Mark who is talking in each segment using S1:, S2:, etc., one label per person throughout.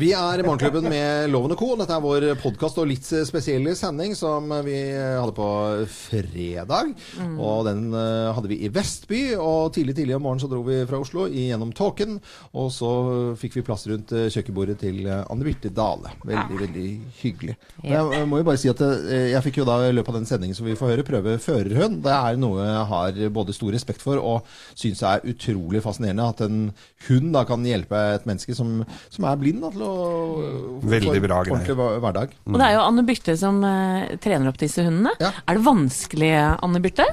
S1: Vi er i Morgenklubben med Loven og Co. Dette er vår podkast og litt spesielle sending som vi hadde på fredag. Og den eh, hadde vi i Vestby. Og tidlig tidlig om morgenen så dro vi fra Oslo gjennom tåken. Og så fikk vi plass rundt eh, kjøkkenbordet til eh, Anne Birte Dale. Veldig, veldig hyggelig. Jeg må jo bare si at jeg fikk jo da i løpet av den sendingen som vi får høre, prøve førerhund. Det er noe jeg har både stor respekt for og syns er utrolig fascinerende. At en hund da kan hjelpe et menneske som, som er blind. Da, til å
S2: Veldig bra greier.
S1: ordentlig hver- hverdag.
S3: Og det er jo Anne Byrthe som eh, trener opp disse hundene.
S1: Ja.
S3: Er det vanskelig, Anne Byrthe?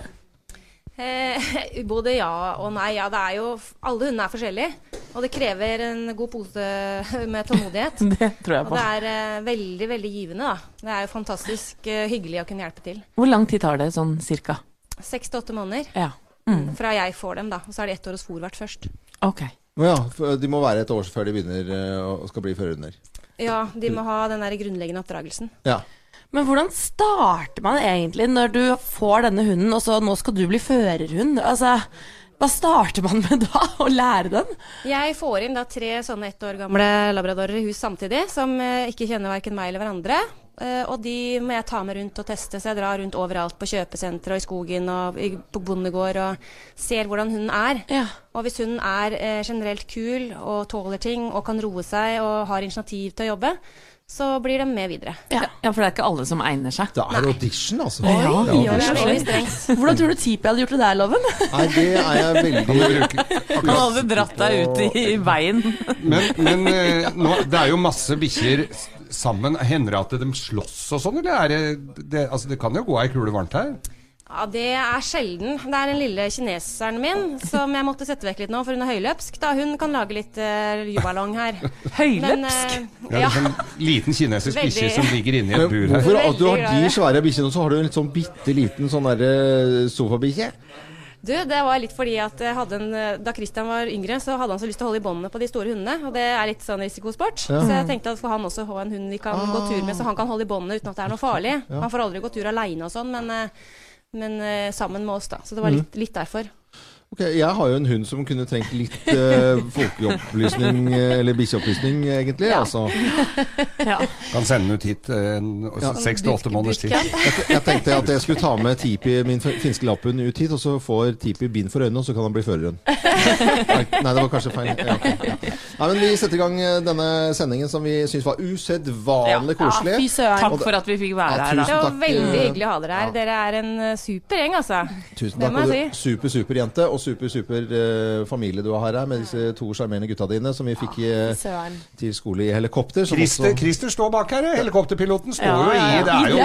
S4: Eh, både ja og nei. Ja, det er jo, alle hundene er forskjellige. Og det krever en god pose med tålmodighet.
S3: Det tror jeg på.
S4: Og det er eh, veldig veldig givende. da. Det er jo fantastisk eh, hyggelig å kunne hjelpe til.
S3: Hvor lang tid tar det sånn cirka?
S4: Seks til åtte måneder
S3: Ja. Mm.
S4: fra jeg får dem, da. Og så er det ett år hos fòrvert først.
S3: Ok.
S1: Ja, de må være et år før de begynner og å skal bli førerhunder.
S4: Ja, de må ha den der grunnleggende oppdragelsen.
S1: Ja.
S5: Men hvordan starter man egentlig når du får denne hunden, og så nå skal du bli førerhund? Altså, hva starter man med da? Å lære den?
S4: Jeg får inn da tre sånne ett år gamle labradorer i hus samtidig, som eh, ikke kjenner verken meg eller hverandre. Eh, og de må jeg ta med rundt og teste, så jeg drar rundt overalt på kjøpesentre og i skogen og på bondegård og ser hvordan hunden er.
S5: Ja.
S4: Og hvis hunden er eh, generelt kul og tåler ting og kan roe seg og har initiativ til å jobbe, så blir de med videre.
S3: Ja. ja, for det er ikke alle som egner seg.
S1: Det er audition, altså.
S3: Oi,
S1: Det er
S3: oi,
S4: Det er
S1: audition.
S5: Hvordan tror du Tipi hadde gjort det der, Loven?
S1: Nei, det er jeg veldig
S3: Han hadde dratt deg ut i, i veien.
S2: Men, men eh, nå, det er jo masse bikkjer sammen. Hender det at de slåss og sånn, eller er det, det Altså, det kan jo gå ei kule varmt her.
S4: Ja, Det er sjelden. Det er den lille kineseren min som jeg måtte sette vekk litt nå, for hun er høyløpsk. da Hun kan lage litt uh, jubalong her. Men,
S3: Høyløpsk.
S4: eh,
S2: Ja, det
S4: ja.
S2: er sånn liten kinesisk
S4: Veldig.
S2: bikkje som ligger inni et
S1: Men
S2: bur her.
S1: hvorfor at du har de svære bikkjene, og så har du en litt sånn bitte liten sånn derre sofabikkje?
S4: Du, det var litt fordi at en, eh, Da Christian var yngre, så hadde han så lyst til å holde i båndene på de store hundene. Og det er litt sånn risikosport.
S1: Ja.
S4: Så jeg tenkte at for han også ha en hund vi kan gå tur med, så han kan holde i båndene uten at det er noe farlig. Han får aldri gå tur aleine og sånn, men, eh, men eh, sammen med oss, da. Så det var litt, litt derfor.
S1: Ok, Jeg har jo en hund som kunne trengt litt uh, folkeopplysning, eh, eller bikkjeopplysning, egentlig.
S4: Ja.
S1: Altså.
S3: Ja.
S2: Kan sende den ut hit eh, en-
S1: Ja.
S2: seks til åtte måneders tid.
S1: Jeg, tenkte at jeg skulle ta med Tipi, min finske lapphund, ut hit, og så får Tipi bind for øynene, og så kan han bli førerhund. Nei, det var kanskje feil. Ja, okay, ja. Nei, men Vi setter i gang denne sendingen som vi syns var usedvanlig koselig.
S5: Fy søren.
S3: Takk for at vi fikk være
S1: Ja,
S3: her,
S4: Det var
S1: takk,
S4: veldig hyggelig å ha dere her.
S1: ja.
S4: Dere er en super gjeng, altså.
S1: Tusen
S4: Det
S1: takk.
S4: må
S1: Og
S4: jeg
S1: du, super, super jente og super, super eh, familie du har her, med disse to sjarmerende gutta dine som vi fikk
S5: ja,
S1: til skole i helikopter.
S2: Christer,
S1: også-
S2: Christer står bak her. Helikopterpiloten står
S3: Ja,
S2: jo i Det er jo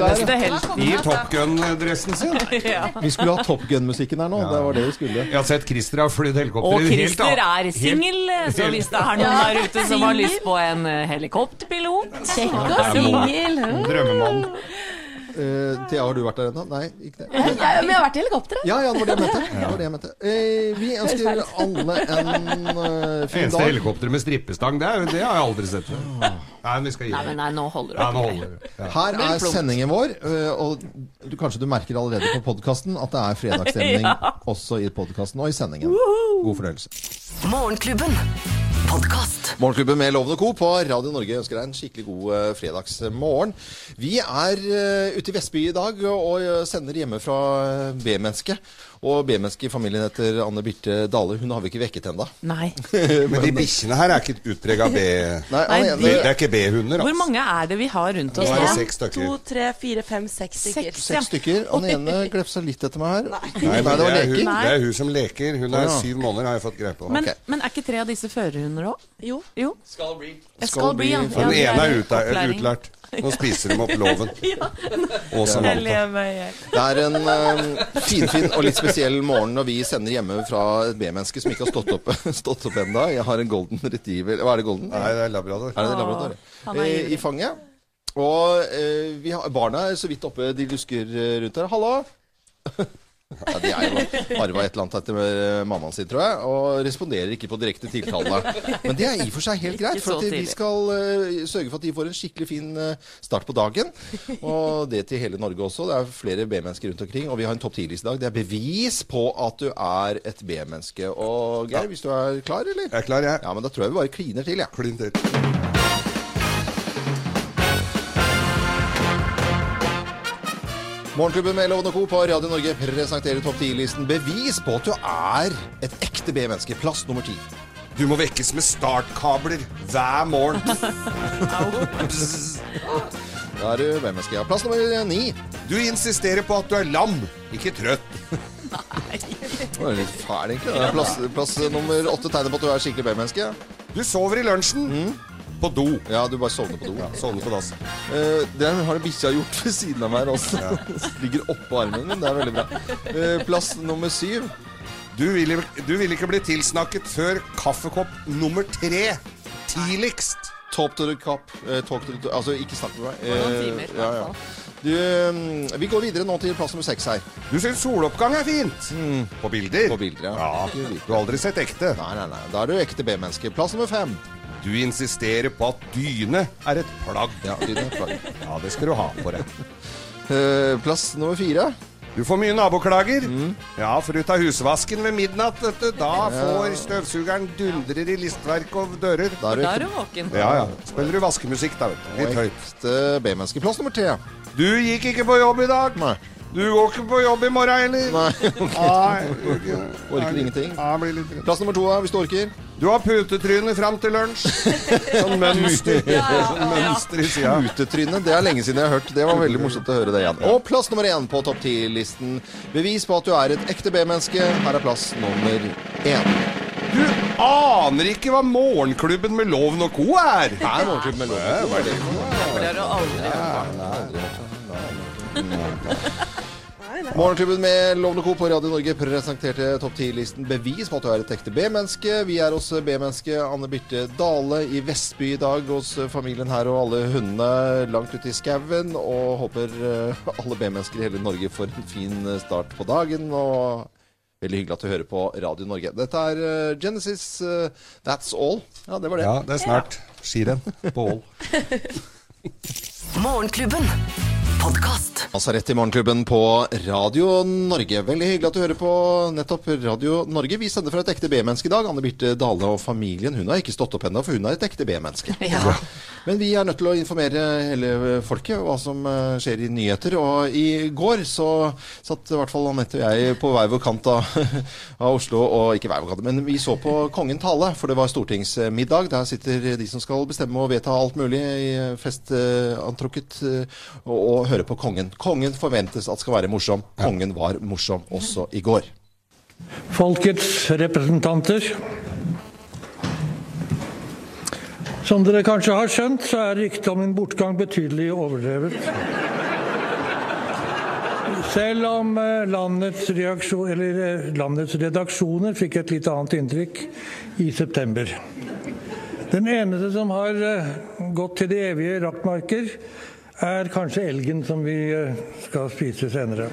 S5: Yes.
S2: I Top Gun-dressen sin.
S1: Vi skulle ha Top Gun-musikken her nå. Det var det vi skulle.
S2: Jeg har sett Christer har flydd helikopter
S3: Og Christer er singel, så hvis det er noen der ute som har lyst på en eh, helikopterpilot
S5: Kjekk og singel.
S2: Drømmemann.
S1: Eh, Thea, har du vært der ennå? Nei, ikke det.
S5: Ja, men jeg har vært i helikopteret.
S1: Ja, ja, det var det jeg mente. Det det jeg mente. Uh, vi ønsker alle en uh, fin
S2: Eneste
S1: dag.
S2: helikopter med strippestang, det, er, det har jeg aldri sett før. Nei, men vi skal gi
S3: Nei, nei, nå holder det
S2: holder. Ja.
S1: Her er sendingen vår, og du, kanskje du merker allerede på podkasten at det er fredagsstemning også i podkasten og i sendingen. God fornøyelse.
S6: Morgenklubben. Podkast.
S1: Morgenklubben med Lovende Co. på Radio Norge ønsker deg en skikkelig god eh, fredagsmorgen. Vi er eh, ute i Vestby i dag og eh, sender hjemme fra B-mennesket. Og B-menneske i familien heter Anne Birte Dale. Hun har vi ikke vekket ennå.
S3: Nei.
S2: Men de bikkjene her er ikke utprega B...
S1: Nei,
S3: Nei,
S1: de...
S2: Det er ikke B-hunder,
S3: Hvor
S2: altså.
S3: mange er det vi har rundt oss
S2: Nå er det seks stykker.
S5: To, tre, fire, fem, seks stykker.
S3: Seks.
S1: Seks stykker. Han ene glefsa litt etter meg her.
S2: Nei,
S1: Nei, det
S2: er, hun, det er hun som leker. Hun er syv måneder, har jeg fått greie på.
S3: Men,
S1: okay.
S3: men er ikke tre av disse førerhunder òg?
S5: Jo.
S3: Jo.
S1: Skal
S3: Skal bli,
S1: bli
S3: ja.
S2: Den ene er utlært. Nå spiser de opp loven. Og Samantha.
S1: Det er en uh, finfin og litt spesiell morgen når vi sender hjemme fra et B-menneske som ikke har stått opp, stått opp ennå. Jeg har en golden retriever Hva er det golden?
S2: Nei, det er labrador.
S1: Er det labrador?
S3: er
S1: Eh. I fanget. Og uh, vi har, barna er så vidt oppe, de lusker eh, rundt her. Hallo! Ja, de er jo arva et eller annet etter eh, mammaen sin, tror jeg, og responderer ikke på direkte tiltale. Men det er i og for seg helt greit, for at vi skal eh, sørge for at de får en skikkelig fin eh, start på dagen. Og det til hele Norge også. Det er flere B-mennesker rundt omkring, og vi har en topp 10-liste i dag. Det er bevis på at du er et B-menneske. Og Geir, hvis du er klar, eller?
S2: Jeg er klar, jeg.
S1: Ja, men da tror jeg vi bare kliner til, jeg. Ja.
S2: Klin til.
S1: Morgenklubben med Lovende Co. på Radio Norge presenterer topp 10-listen Bevis på at du er et ekte B-menneske. Plass nummer ti.
S2: Du må vekkes med startkabler hver morgen.
S1: Da er du B-menneske. Ja. Plass nummer ni.
S2: Du insisterer på at du er lam, ikke trøtt. Nei.
S1: Det var litt fæl, egentlig. Plass, plass nummer åtte tegner på at du er skikkelig B-menneske.
S2: Du sover i lunsjen. På do.
S1: Ja, du bare sovner på do.
S2: Ja, Sovner på dass.
S1: Uh, det har det bikkja gjort ved siden av meg her også. Ligger oppå armen min. Det er veldig bra. Uh, plass nummer syv.
S2: Du vil, du vil ikke bli tilsnakket før kaffekopp nummer tre. Tidligst.
S1: Top to the cup. Uh, talk to the, altså, ikke snakk med meg.
S3: Noen timer,
S1: ja, ja. Du, mm, vi går videre nå til plass nummer seks her.
S2: Du syns soloppgang er fint. På bilder.
S1: På bilder, ja.
S2: ja. Du har aldri sett ekte.
S1: Nei, nei, nei. Da er du ekte B-menneske. Plass nummer fem.
S2: Du insisterer på at dyne er et plagg.
S1: Ja, dyne er plagg.
S2: Ja, det skal du ha på deg.
S1: Eh, plass nummer fire.
S2: Du får mye naboklager. Ja, for du tar husvasken ved midnatt. Vet du. Da får støvsugeren dundrer i listverk og dører.
S1: Da er du
S3: Da er du våken.
S2: Ja, ja. Spiller du vaskemusikk, da, vet du. Litt høyt.
S1: B-menneske. Plass nummer tre.
S2: Du gikk ikke på jobb i dag.
S1: Nei.
S2: Du går ikke på jobb i morgen heller.
S1: Nei.
S2: Nei.
S1: Orker ingenting.
S2: Ja, blir litt redd.
S1: Plass nummer to, hvis du orker.
S2: Du har putetryne fram til lunsj. Sånn mønster. Sånn mønster i sida.
S1: Putetryne. Det er lenge siden jeg har hørt. Det var veldig morsomt å høre det igjen. Og plass nummer én på topp ti-listen. Bevis på at du er et ekte B-menneske. Her er plass nummer én.
S2: Du aner ikke hva Morgenklubben med Loven og co. er.
S1: Hva er Morgenklubben med Loven. og? For
S3: det har du aldri hørt.
S1: Morgenklubben med Lovende Co. på Radio Norge presenterte topp 10-listen Bevis på at du er et ekte B-menneske. Vi er hos B-menneske Anne Birte Dale i Vestby i dag hos familien her og alle hundene langt ute i skauen. Og håper eh, alle B-mennesker i hele Norge får en fin start på dagen. Og veldig hyggelig at du hører på Radio Norge. Dette er eh, Genesis eh, That's All. Ja, det var det.
S2: Ja, det er snart skirenn på Ål.
S6: Morgenklubben. Podkast.
S1: Altså rett i Morgenklubben på Radio Norge. Veldig hyggelig at du hører på nettopp Radio Norge. Vi sender fra et ekte B-menneske i dag. Anne Birte Dale og familien. Hun har ikke stått opp ennå, for hun er et ekte B-menneske.
S3: Ja.
S1: Men vi er nødt til å informere hele folket hva som eh, skjer i nyheter. Og i går så satt i hvert fall Anette og jeg på hver vår kant av, av Oslo. Og ikke hver vår kant, men vi så på Kongen tale, for det var stortingsmiddag. Der sitter de som skal bestemme og vedta alt mulig i festantrukket, eh, og, og høre på Kongen. Kongen forventes at skal være morsom. Kongen var morsom også i går.
S7: Folkets representanter. Som dere kanskje har skjønt, så er ryktet om min bortgang betydelig overdrevet. Selv om eh, landets, eh, landets redaksjoner fikk et litt annet inntrykk i september. Den eneste som har eh, gått til de evige rakkmarker, er kanskje elgen som vi eh, skal spise senere.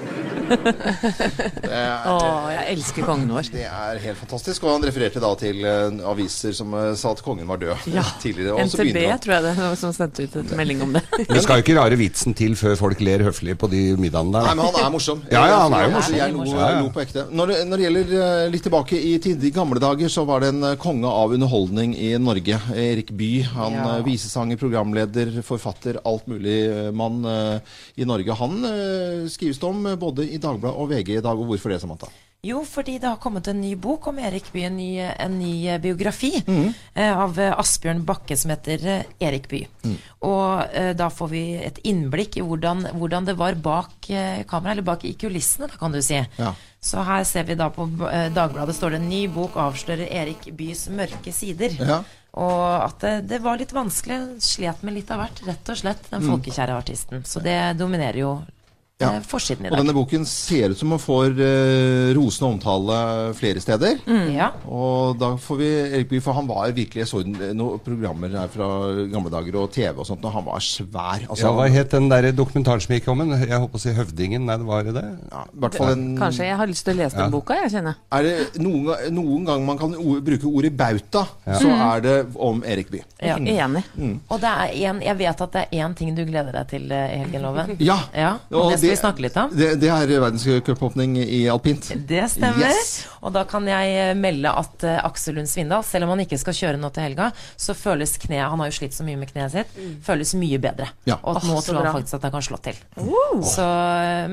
S3: Å, jeg elsker kongen vår.
S1: Det er helt fantastisk. Og han refererte da til eh, aviser som eh, sa at kongen var død
S3: Ja.
S1: tidligere.
S3: NTB tror jeg det var som sendte ut en melding om det.
S2: Det skal jo ikke rare vitsen til før folk ler høflig på de middagene
S1: Nei, men han er morsom.
S2: Ja, ja, han er jo morsom.
S1: Jeg lo, på ekte. Når når det gjelder litt tilbake i tid, i gamle dager, så var det en konge av underholdning i Norge. Erik Bye. Han
S3: Ja.
S1: visesanger, programleder, forfatter, alt mulig mann eh, i Norge. Han eh, skrives det om eh, både i Dagbladet og VG i dag. Og hvorfor det, Samantha?
S8: Jo, fordi det har kommet en ny bok om Erik Bye, en ny, en ny biografi biografi eh, av eh, Asbjørn Bakke som heter eh, Erik Bye. Og eh, da får vi et innblikk i hvordan, hvordan det var bak eh, kamera, eller bak i kulissene, da kan du si.
S1: Ja.
S8: Så her ser vi da på eh, Dagbladet står det en ny bok avslører Erik Byes mørke sider.
S1: Ja.
S8: Og at det, det var litt vanskelig, slet med litt av hvert, rett og slett, den folkekjære artisten. Så det dominerer jo
S1: Ja.
S8: eh, forsiden i dag.
S1: Og denne boken ser ut som man får eh, rosende omtale flere steder.
S8: Ja.
S1: Og da får vi Erik Bye, for han var virkelig Jeg så noen programmer her fra gamle dager og TV og sånt, og han var svær. Altså,
S2: Ja, Hva het den der dokumentaren som gikk om ham? Jeg holdt på å si Høvdingen. Nei, det var det?
S1: ja, hvert fall en,
S3: Kanskje jeg har lyst til å lese den boka, jeg kjenner.
S1: Er det noen, noen gang man kan ord, bruke ordet bauta, så er det om Erik Bye.
S8: Ja.
S3: Enig.
S8: Og det er en, jeg vet at det er én ting du gleder deg til eh, helgen, Loven.
S1: Ja.
S8: Ja,
S1: Og
S8: det vi snakke litt om.
S1: Det, det er verdenscupåpning i alpint.
S8: Det stemmer.
S1: Yes.
S8: Og da kan jeg eh, melde at eh, Aksel Lund Svindal, selv om han ikke skal kjøre nå til helga, så føles kneet Han har jo slitt så mye med kneet sitt. Føles mye bedre.
S1: Ja.
S8: Og at nå
S5: så
S8: tror han
S5: bra.
S8: faktisk at han kan slå til. Så,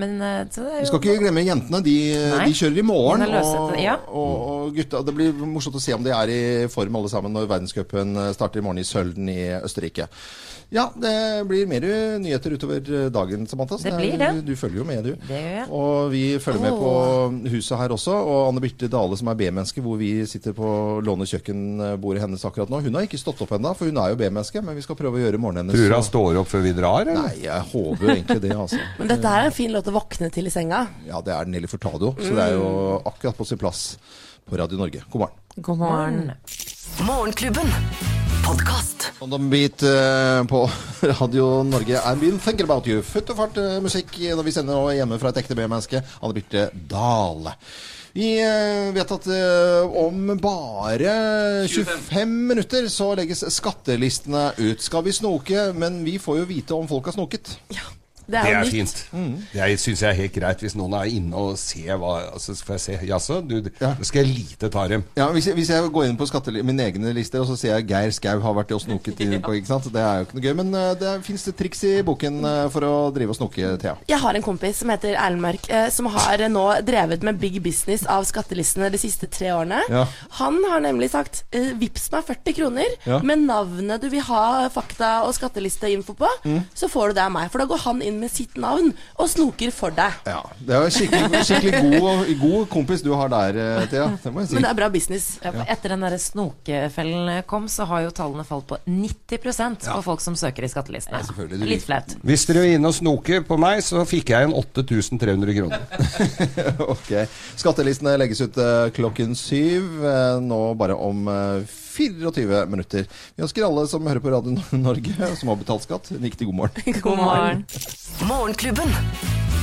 S8: men eh, så det er
S1: Vi skal ikke glemme jentene. De, de kjører i morgen. Og,
S8: ja.
S1: og, og gutta Det blir morsomt å se om de er i form alle sammen når verdenscupen starter i morgen i Sølden i Østerrike. Ja, det blir mer nyheter utover dagen, Samantha.
S8: Det blir det.
S1: Du følger jo med, du.
S8: Det gjør jeg.
S1: Og vi følger med på huset her også. Og Anne Birte Dale, som er B-menneske, hvor vi sitter på låne kjøkkenbordet hennes akkurat nå. Hun har ikke stått opp ennå, for hun er jo B-menneske, men vi skal prøve å gjøre morgenen hennes
S2: Tror du han står opp før vi drar, eller?
S1: Nei, jeg håper egentlig det, altså.
S5: Men dette er en fin låt å våkne til i senga.
S1: Ja, det er Nelly Furtado, så det er jo akkurat på sin plass på Radio Norge. God morgen.
S5: God morgen.
S6: Morgenklubben. Podkast.
S1: Beat eh, på Radio Norge er byen Thinking About You. Futt og fart eh, musikk når vi sender nå hjemme fra et ekte B-menneske. Anne Birte Dale. Vi eh, vet at om bare 25 minutter så legges skattelistene ut. Skal vi snoke, men vi får jo vite om folk har snoket.
S5: Det
S2: Det
S5: er det
S2: er
S5: fint.
S2: fint. Det syns jeg er helt greit hvis noen er inne og ser hva altså, Får jeg se Jaså, du,
S1: Ja.
S2: skal jeg lite ta dem.
S1: Ja, hvis jeg, hvis jeg går inn på mine egne lister, og så ser jeg Geir Skau har vært og snoket inn på, ikke sant? Det er jo ikke noe gøy. Men eh, det fins det triks i boken eh, for å drive og snoke, Thea.
S5: Jeg har en kompis som heter Erlend Mørk, eh, som har nå drevet med big business av skattelistene de siste tre årene.
S1: Ja.
S5: Han har nemlig sagt vips meg 40 kroner
S1: Ja.
S5: med navnet du vil ha fakta- og skattelisteinfo på,
S1: Mm.
S5: så får du det av meg. For da går han inn med sitt navn og snoker for deg.
S1: Ja, Det er jo skikkelig, skikkelig god, god kompis du har der, eh, Thea. Det må jeg si.
S5: Men det er bra business.
S8: Ja, Etter den der snokefellen kom, så har jo tallene falt på 90% på folk som søker i skattelistene.
S1: Du-
S8: Litt flaut.
S2: Hvis dere er inne og snoker på meg, så fikk jeg en 8300 kroner.
S1: ok. Skattelistene legges ut eh, klokken syv, eh, nå bare om eh, 24 minutter. Vi ønsker alle som hører på Radio Norge, som har betalt skatt, en riktig god morgen.
S3: God morgen.
S6: Morgenklubben.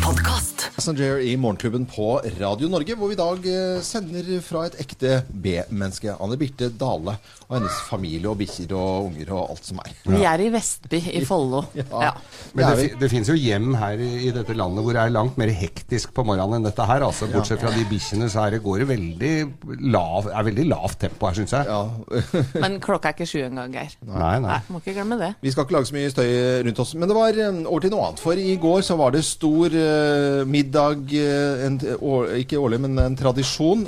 S6: Podkast.
S1: Passenger i Morgenklubben på Radio Norge, hvor vi i dag eh, sender fra et ekte B-menneske. Anne Birte Dale og hennes familie og bikkjer og unger og alt som er.
S3: Vi er i Vestby i Follo.
S1: Ja.
S3: Ja.
S2: Men
S1: Det
S2: det, det finnes jo hjem her i, i dette landet hvor det er langt mer hektisk på morgenen enn dette her. Altså, bortsett fra de bikkjene, så er det, går det veldig lav, er veldig lavt tempo her, syns jeg.
S1: Ja.
S3: Men klokka er ikke sju engang, Geir.
S2: Nei, nei.
S3: Nei, må ikke glemme det.
S1: Vi skal ikke lage så mye støy rundt oss. Men det var eh, over til noe annet. For i går så var det stor uh, middag, eh, en, år, ikke årlig, men en tradisjon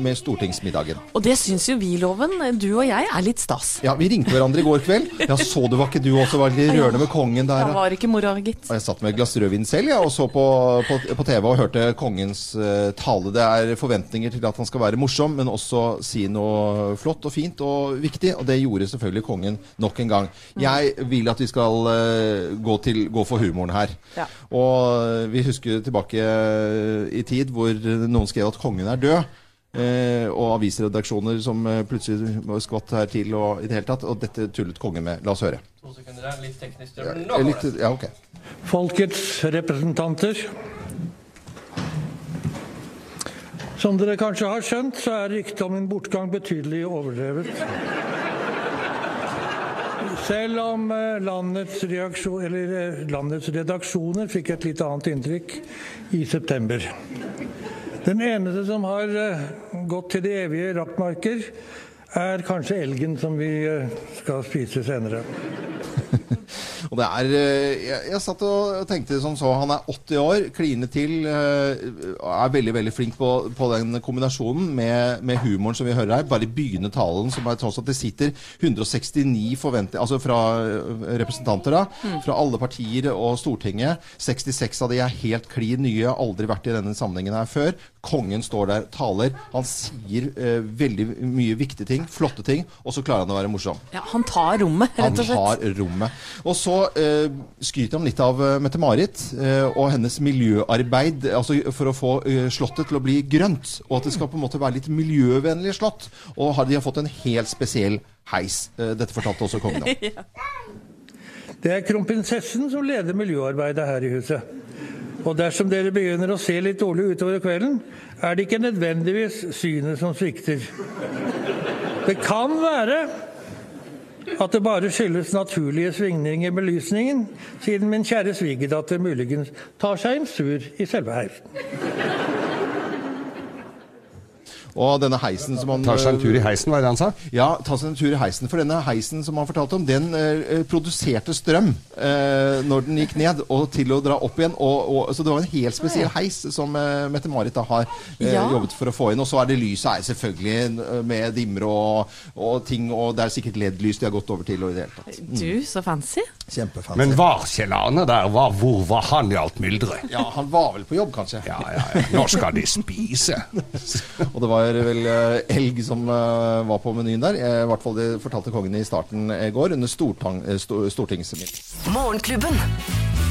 S1: med stortingsmiddagen.
S3: Og det syns jo vi, Loven, du og jeg, er litt stas.
S1: Ja, Vi ringte hverandre i går kveld. Ja, Så du, var ikke du også var litt rørende med kongen der? Jeg
S3: var ikke mora, gitt.
S1: Jeg satt med et glass rødvin selv ja, og så på, på, på TV og hørte kongens uh, tale. Det er forventninger til at han skal være morsom, men også si noe flott og fint og viktig. Og det gjorde selvfølgelig kongen nok en gang. Jeg vil at vi skal uh, gå, til, gå for humoren her.
S3: Ja.
S1: Og vi husker tilbake eh, i tid hvor noen skrev at kongen er død. Eh, og avisredaksjoner som eh, plutselig skvatt her til og i det hele tatt. Og dette tullet kongen med. La oss høre.
S9: To sekunder her, litt teknisk trøbbel. Nå kommer
S1: det! ja ok.
S7: Folkets representanter. Som dere kanskje har skjønt, så er ryktet om min bortgang betydelig overdrevet. Selv om eh, landets, eller, eh, landets redaksjoner fikk et litt annet inntrykk i september. Den eneste som har eh, gått til de evige rakkmarker, er kanskje elgen som vi eh, skal spise senere.
S1: Og det er eh, jeg, jeg satt og tenkte som så Han er 80 år, kline til. eh, Er veldig veldig flink på, på den kombinasjonen med, med humoren som vi hører her. Bare begynne talen, som er tross at det sitter 169 forventer, altså fra eh, representanter da, fra alle partier og Stortinget. 66 av de er helt klin nye, aldri vært i denne sammenhengen her før. Kongen står der, taler. Han sier eh, veldig mye viktige ting, flotte ting, og så klarer han å være morsom.
S3: Ja, han tar rommet, rett og slett.
S1: Han tar rommet. Og så eh, skryter han litt av eh, Mette-Marit eh, og hennes miljøarbeid altså for å få eh, slottet til å bli grønt. Og at det skal på en måte være litt miljøvennlig slott. Og har, de har fått en helt spesiell heis. Eh, dette fortalte også kongen om.
S7: Det er kronprinsessen som leder miljøarbeidet her i huset. Og dersom dere begynner å se litt dårlig utover kvelden, er det ikke nødvendigvis synet som svikter. Det kan være at det bare skyldes naturlige svingninger i belysningen, siden min kjære svigerdatter muligens tar seg en sur i selve heisen.
S1: Og denne heisen som han
S2: Tar seg en tur i heisen, hva er det han sa?
S1: Ja, ta seg en tur i heisen. For denne heisen som han fortalte om, den eh, produserte strøm eh, når den gikk ned, og til å dra opp igjen. Og, og, så det var en helt spesiell heis som eh, Mette-Marit da har eh,
S5: Ja.
S1: jobbet for å få inn. Og så er det lyset her, selvfølgelig eh, med dimmer og, og ting, og det er sikkert LED-lys de har gått over til. Og i det hele tatt.
S3: Du, så fancy.
S1: Kjempefancy.
S2: Men varselane der, var, hvor var han i alt mylderet?
S1: ja, han var vel på jobb, kanskje.
S2: Ja, ja, ja. Nå skal de spise.
S1: Og det var vel eh, elg som eh, var på menyen der. Eh, I hvert fall det fortalte kongen i starten i går, under stortang, eh, sto, stortingsmiddag.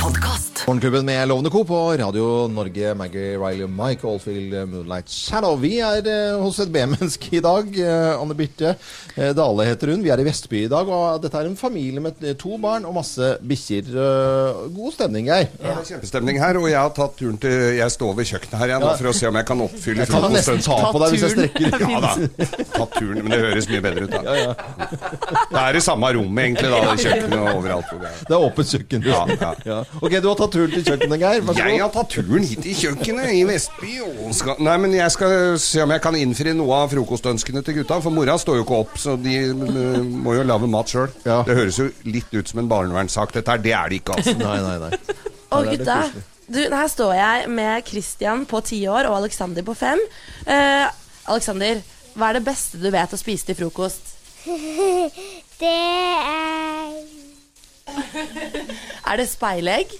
S6: Podkast.
S1: Morgenklubben med Lovende Co. på Radio Norge. Maggie Riley Mike Oldfield, eh, Moonlight Shadow. Vi er eh, hos et B-menneske i dag. Eh, Anne Birte eh, Dale heter hun. Vi er i Vestby i dag. Og dette er en familie med to barn og masse bikkjer. Eh, god stemning, Geir.
S2: Det er kjempestemning her, og jeg har tatt turen til Jeg står ved kjøkkenet her igjen nå, for å se om jeg kan oppfylle
S1: Jeg kan nesten ta på deg hvis jeg strekker.
S2: Ja da. Tatt turen, men det høres mye bedre ut da. Det er i samme rommet egentlig, da. Kjøkkenet og overalt er.
S1: Det er åpent kjøkken.
S2: Ja, ja.
S1: Ok, du har tatt turen til kjøkkenet, Geir. Vær så
S2: Jeg har tatt turen hit til kjøkkenet i Vestby. Og skal, nei, men jeg skal se om jeg kan innfri noe av frokostønskene til gutta. For mora står jo ikke opp, så de øh, må jo lage mat sjøl.
S1: Ja.
S2: Det høres jo litt ut som en barnevernssak, dette her. Det er det ikke, altså.
S1: Nei, nei, nei. Det
S5: gutta, du, her står jeg med Christian på ti år og Alexander på fem. Eh, Alexander, hva er det beste du vet å spise til frokost?
S9: Det er
S5: Er det speilegg?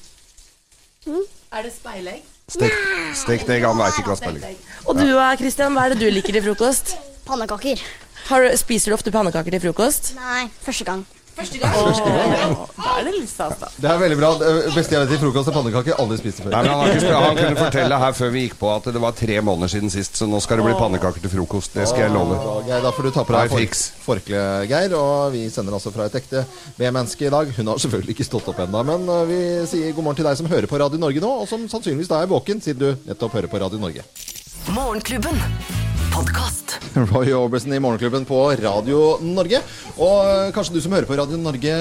S5: Er det speilegg?
S2: Stek, stekt egg, han veit ikke hva speilegg
S5: Og du da, Christian, hva er det du liker til frokost?
S9: pannekaker.
S5: Har, spiser du ofte pannekaker til frokost?
S9: Nei, første gang.
S3: Da er det litt stas, da.
S1: Det er veldig bra. Beste jeg vet til frokost er pannekaker. Aldri spist det før.
S2: Nei, men han, ikke, han kunne fortelle her før vi gikk på at det var tre måneder siden sist, så nå skal det bli pannekaker til frokost. Det skal jeg love.
S1: Geir, da får du ta på deg for, forkle, Geir. Og vi sender altså fra et ekte B-menneske i dag. Hun har selvfølgelig ikke stått opp ennå, men uh, vi sier god morgen til deg som hører på Radio Norge nå, og som sannsynligvis da er våken, siden du nettopp hører på Radio Norge.
S6: Morgenklubben. Podkast.
S1: Roy Orbison i Morgenklubben på Radio Norge. Og uh, kanskje du som hører på Radio Norge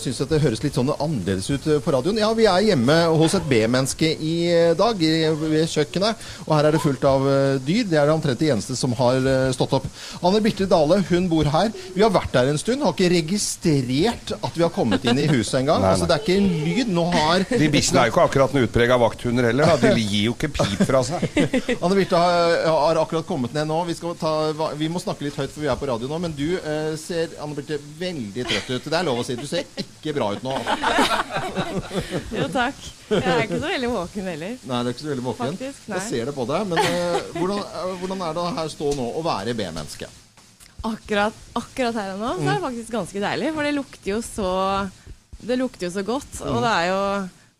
S1: syns at det høres litt sånn annerledes ut uh, på radioen. Ja, vi er hjemme hos et B-menneske i uh, dag, ved kjøkkenet. Og her er det fullt av dyr. Det er det omtrent de eneste som har stått opp. Anne Birte Dale, hun bor her. Vi har vært der en stund. Har ikke registrert at vi har kommet inn i huset engang. Altså, det er ikke en lyd. Nå har
S2: De bikkjene er jo ikke akkurat noen utprega vakthunder heller. Da. De gir jo ikke pip fra seg.
S1: Anne Birte har, har akkurat kommet ned nå. Vi, skal ta, vi må snakke litt høyt, for vi er på radio nå. Men du eh, ser Anne Birte, veldig trøtt ut. Det er lov å si. Du ser ikke bra ut nå.
S3: Jo, takk. Jeg er ikke så veldig våken heller.
S1: Nei, du er ikke så veldig våken.
S3: Faktisk, nei.
S1: Jeg ser det på deg. Men eh, hvordan, eh, hvordan er det her stå nå å være B-menneske?
S3: Akkurat, akkurat her og nå så er det faktisk ganske deilig, for det lukter jo så Det lukter jo så godt, og det er jo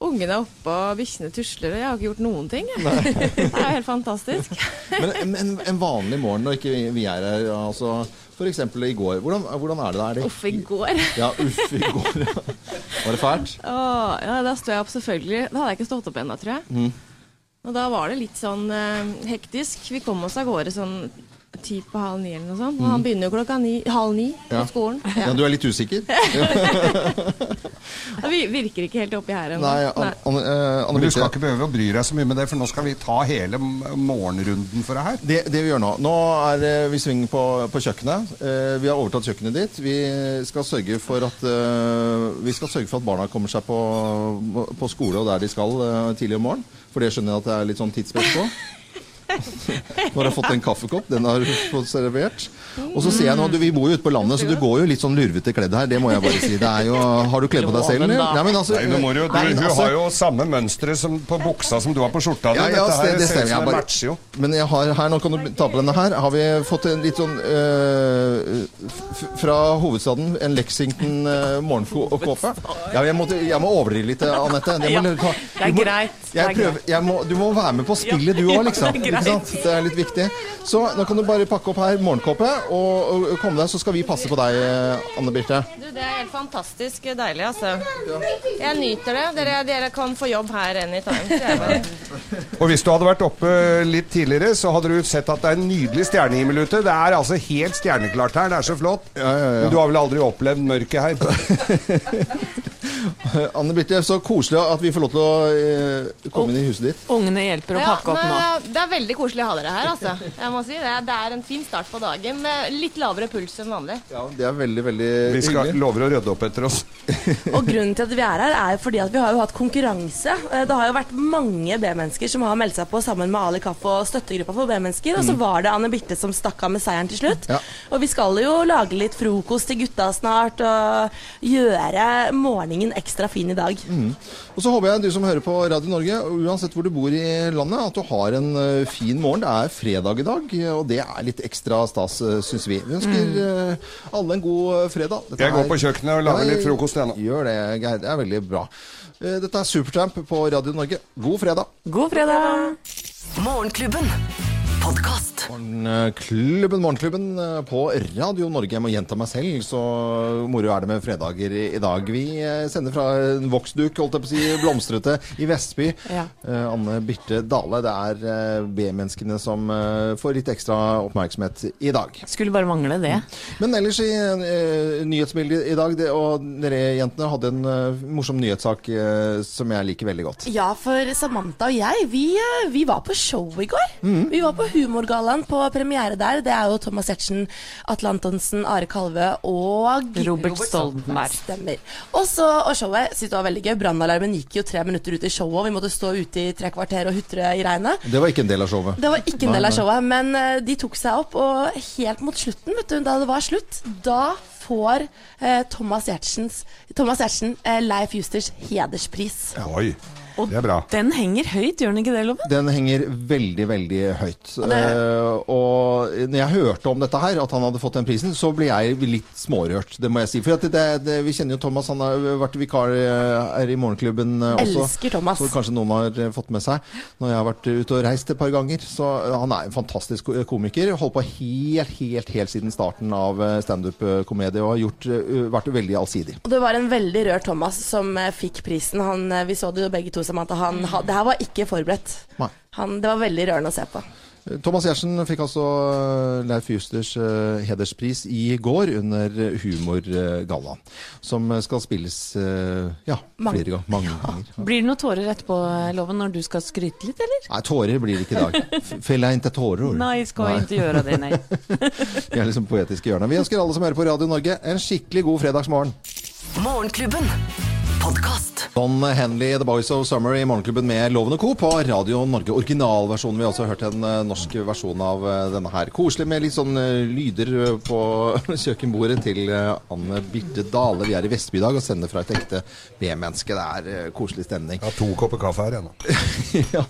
S3: Ungene er oppe, og bikkjene tusler, og jeg har ikke gjort noen ting. Det er jo helt fantastisk.
S1: Men en, en, vanlig morgen når ikke vi, vi er her, altså f.eks. i går. Hvordan, hvordan er det da? Er det-
S3: Uff, i går.
S1: Ja, uff, i går. Var det fælt?
S3: Åh, ja, da sto jeg opp selvfølgelig. Da hadde jeg ikke stått opp ennå, tror jeg.
S1: Mm.
S3: Og da var det litt sånn eh, hektisk. Vi kom oss av gårde sånn ti på halv ni eller noe sånt. Og han begynner jo klokka ni, halv ni på
S1: skolen. Ja. Ja, du er litt usikker?
S3: Vi- virker ikke helt oppi her ennå.
S1: Nei, Anne, An, eh, Anne
S2: Men du skal ikke behøve å bry deg så mye med det, for nå skal vi ta hele morgenrunden for deg her.
S1: Det, det vi gjør nå Nå er eh, vi sving på, på kjøkkenet. Uh, vi har overtatt kjøkkenet ditt. Vi skal sørge for at eh, Vi skal sørge for at barna kommer seg på, på skole og der de skal eh, tidlig om morgenen. For det skjønner jeg at det er litt sånn tidspress på. Nå har jeg fått en kaffekopp. Den har du fått servert. Og så ser jeg nå, du, Vi bor jo ute på landet, så du går jo litt sånn lurvete kledd her. Det må jeg bare si. Det er jo, har du kledd på deg selv, eller? Nei, men altså,
S2: Nei, du, jo, du,
S1: nei,
S2: hun
S1: altså-
S2: har jo samme mønstre på buksa som du har på skjorta di.
S1: Ja, ja,
S2: Dette her
S1: det- det
S2: ser ut som det matcher jo.
S1: Men jeg har her, nå kan du ta på denne her, har vi fått en litt sånn øh, Fra hovedstaden, en Lexington øh, morgenkåpe. Ja, jeg, må, jeg må overdrive litt, Anette. Må,
S3: Ja, det er
S1: du må-
S3: greit.
S1: Jeg
S3: er
S1: prøver, jeg må, du må være med på spillet, du òg, liksom. Sant? Det er litt viktig. Så nå kan du bare pakke opp her morgenkåpe og, og komme deg, så skal vi passe på deg, Anne Birte.
S3: Det er helt fantastisk deilig, altså. Jeg nyter det. Dere, dere kan få jobb her anytime.
S2: Og hvis du hadde vært oppe litt tidligere, så hadde du sett at det er en nydelig stjernehimmel ute. Det er altså helt stjerneklart her. Det er så flott. Men du har vel aldri opplevd mørket her?
S1: Anne Birte, så koselig at vi får lov til å eh, komme inn i huset ditt.
S10: Ungene hjelper å
S3: Ja,
S10: pakke opp nå.
S3: det er veldig koselig å ha dere her, altså. Jeg må si det. Det er en fin start på dagen med litt lavere puls enn vanlig.
S1: Ja, Det er veldig, veldig
S2: Vi skal
S1: hyggelig.
S2: Lover å rydde opp etter oss.
S5: Og grunnen til at vi er her, er fordi at vi har jo hatt konkurranse. Eh, Det har jo vært mange B-mennesker som har meldt seg på sammen med Ali Kaff og støttegruppa for B-mennesker. Og så var det Anne Birte som stakk av med seieren til slutt.
S1: Ja.
S5: Og vi skal jo lage litt frokost til gutta snart og gjøre morgenen ekstra fin i dag.
S1: Og så håper jeg du som hører på Radio Norge, uansett hvor du bor i landet, at du har en eh, fin morgen. Det er fredag i dag, og det er litt ekstra stas, uh, syns vi. Vi ønsker mm. alle en god eh, fredag. Dette
S2: Jeg går
S1: er-
S2: på kjøkkenet og lager litt frokost, igjen.
S1: Gjør det, Geir. Det er veldig bra. Eh, Dette er Supertramp på Radio Norge. God fredag.
S10: God fredag!
S6: Morgenklubben. Podkast.
S1: Morgenklubben, Morgenklubben eh, på Radio Norge. Jeg må gjenta meg selv, så moro er det med fredager i dag. Vi eh, sender fra en voksduk, holdt jeg på å si, blomstrete i Vestby.
S10: Ja.
S1: Eh, Anne Birte Dale. Det er B-menneskene som får litt ekstra oppmerksomhet i dag.
S10: Skulle bare mangle det.
S1: Men ellers i nyhetsbildet i dag, det, og dere jentene hadde en morsom nyhetssak som jeg liker veldig godt.
S5: Ja, for Samantha og jeg, vi, vi var på show i går. Vi var på Humorgallaen på premiere der. Det er jo Thomas Giertsen, Atle Antonsen, Are Kalve og
S10: Robert Stoltenberg.
S5: Stemmer. Og så, og showet syntes det var veldig gøy. Brannalarmen gikk jo tre minutter ut i showet, og vi måtte stå ute i tre kvarter og hutre i regnet.
S1: Det var ikke en del av showet.
S5: Det var ikke en del av showet, men eh, de tok seg opp, og helt mot slutten, vet du, da det var slutt, da får eh, Thomas Giertsen eh, Leif Justers hederspris.
S2: Oi, det er bra.
S10: Den henger høyt, gjør den ikke det, Loven?
S1: Den henger veldig, veldig høyt. Eh, og når jeg hørte om dette her, at han hadde fått den prisen, så ble jeg litt smårørt, det må jeg si. For det, det, vi kjenner jo Thomas, han har vært vikar eh, her i Morgenklubben eh, også.
S5: Elsker Thomas.
S1: Så kanskje noen har fått med seg når jeg har vært ute og reist et par ganger. Så han er en fantastisk komiker. Holdt på helt, helt, helt siden starten av standup-komedie og har gjort, vært veldig allsidig.
S5: Og det var en veldig rørt Thomas som fikk prisen. Han, vi så det jo begge to, Samantha. Han, det her var ikke forberedt. Han, det var veldig rørende å se på.
S1: Thomas Giertsen fikk altså eh, Leif Justers eh, hederspris i går under Humorgallaen. Som skal spilles eh, ja,
S5: Mange.
S1: flere ganger. Mange ganger.
S10: Blir det noen tårer etterpå, Loven, når du skal skryte litt, eller?
S1: Nei, tårer blir det ikke i dag. Feller Fella inte tårer.
S10: Nei, skal ikke gjøre det, nei.
S1: Vi er liksom poetiske hjørnet. Vi ønsker alle som hører på Radio Norge, en skikkelig god fredagsmorgen.
S6: Morgenklubben. Podkast.
S1: Don Henley, The Boys of Summer i Morgenklubben med Loven og Co. på Radio Norge. Originalversjonen. Vi har også hørt en eh, norsk versjon av eh, denne her. Koselig med litt sånn eh, lyder på kjøkkenbordet til Anne Birte Dale. Vi er i Vestby i dag og sender fra et ekte B-menneske. Det er koselig stemning.
S2: Jeg har to kopper kaffe her, ennå.
S1: ja,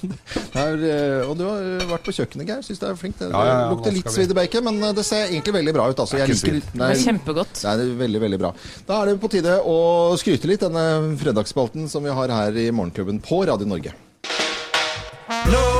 S1: er, og du har vært på kjøkkenet, Geir. Syns du er flink. Det,
S2: Ja, ja, ja,
S1: lukter litt svidd bacon, men det ser egentlig veldig bra ut. Altså.
S2: Det er ikke svidd.
S10: Det er kjempegodt.
S1: det er veldig, veldig bra. Da er det på tide å skryte litt, denne fredagsspalten som vi har her i Morgenklubben på Radio Norge.
S11: Loven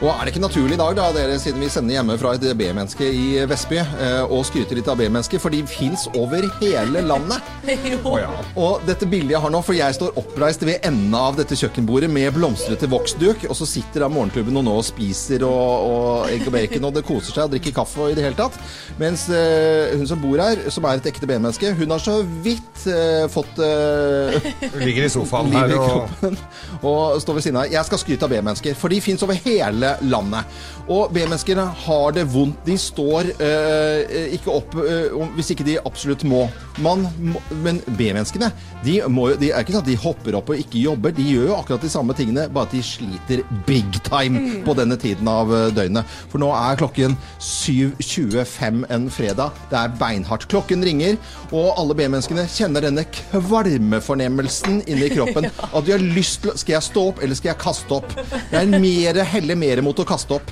S11: Og
S1: er det ikke naturlig i dag, da, dere, siden vi sender hjemme fra et B-menneske i Vestby, eh, og skryter litt av B-mennesker, for de fins over hele landet?
S5: jo.
S1: Og dette bildet jeg har nå, for jeg står oppreist ved enden av dette kjøkkenbordet med blomstrete voksduk, og så sitter da morgenklubben og nå og spiser og, og egg og bacon, og det koser seg og drikker kaffe og i det hele tatt. Mens eh, hun som bor her, som er et ekte B-menneske, hun har så vidt eh, fått eh,
S2: ligger i sofaen her
S1: i
S2: og
S1: kroppen og står ved siden av. Jeg skal skryte av B-mennesker, for de fins over hele landet. Og B-menneskene har det vondt. De står eh, ikke opp eh, hvis ikke de absolutt må. Man, må men B-menneskene de, må de er ikke sånn at de hopper opp og ikke jobber. De gjør jo akkurat de samme tingene, bare at de sliter big time på denne tiden av eh, døgnet. For nå er klokken 7.25 en fredag. Det er beinhardt. Klokken ringer, og alle B-menneskene kjenner denne kvalmefornemmelsen inni kroppen. At de har lyst til Skal jeg stå opp, eller skal jeg kaste opp? Det er mer, heller mer vurdere mot å kaste opp.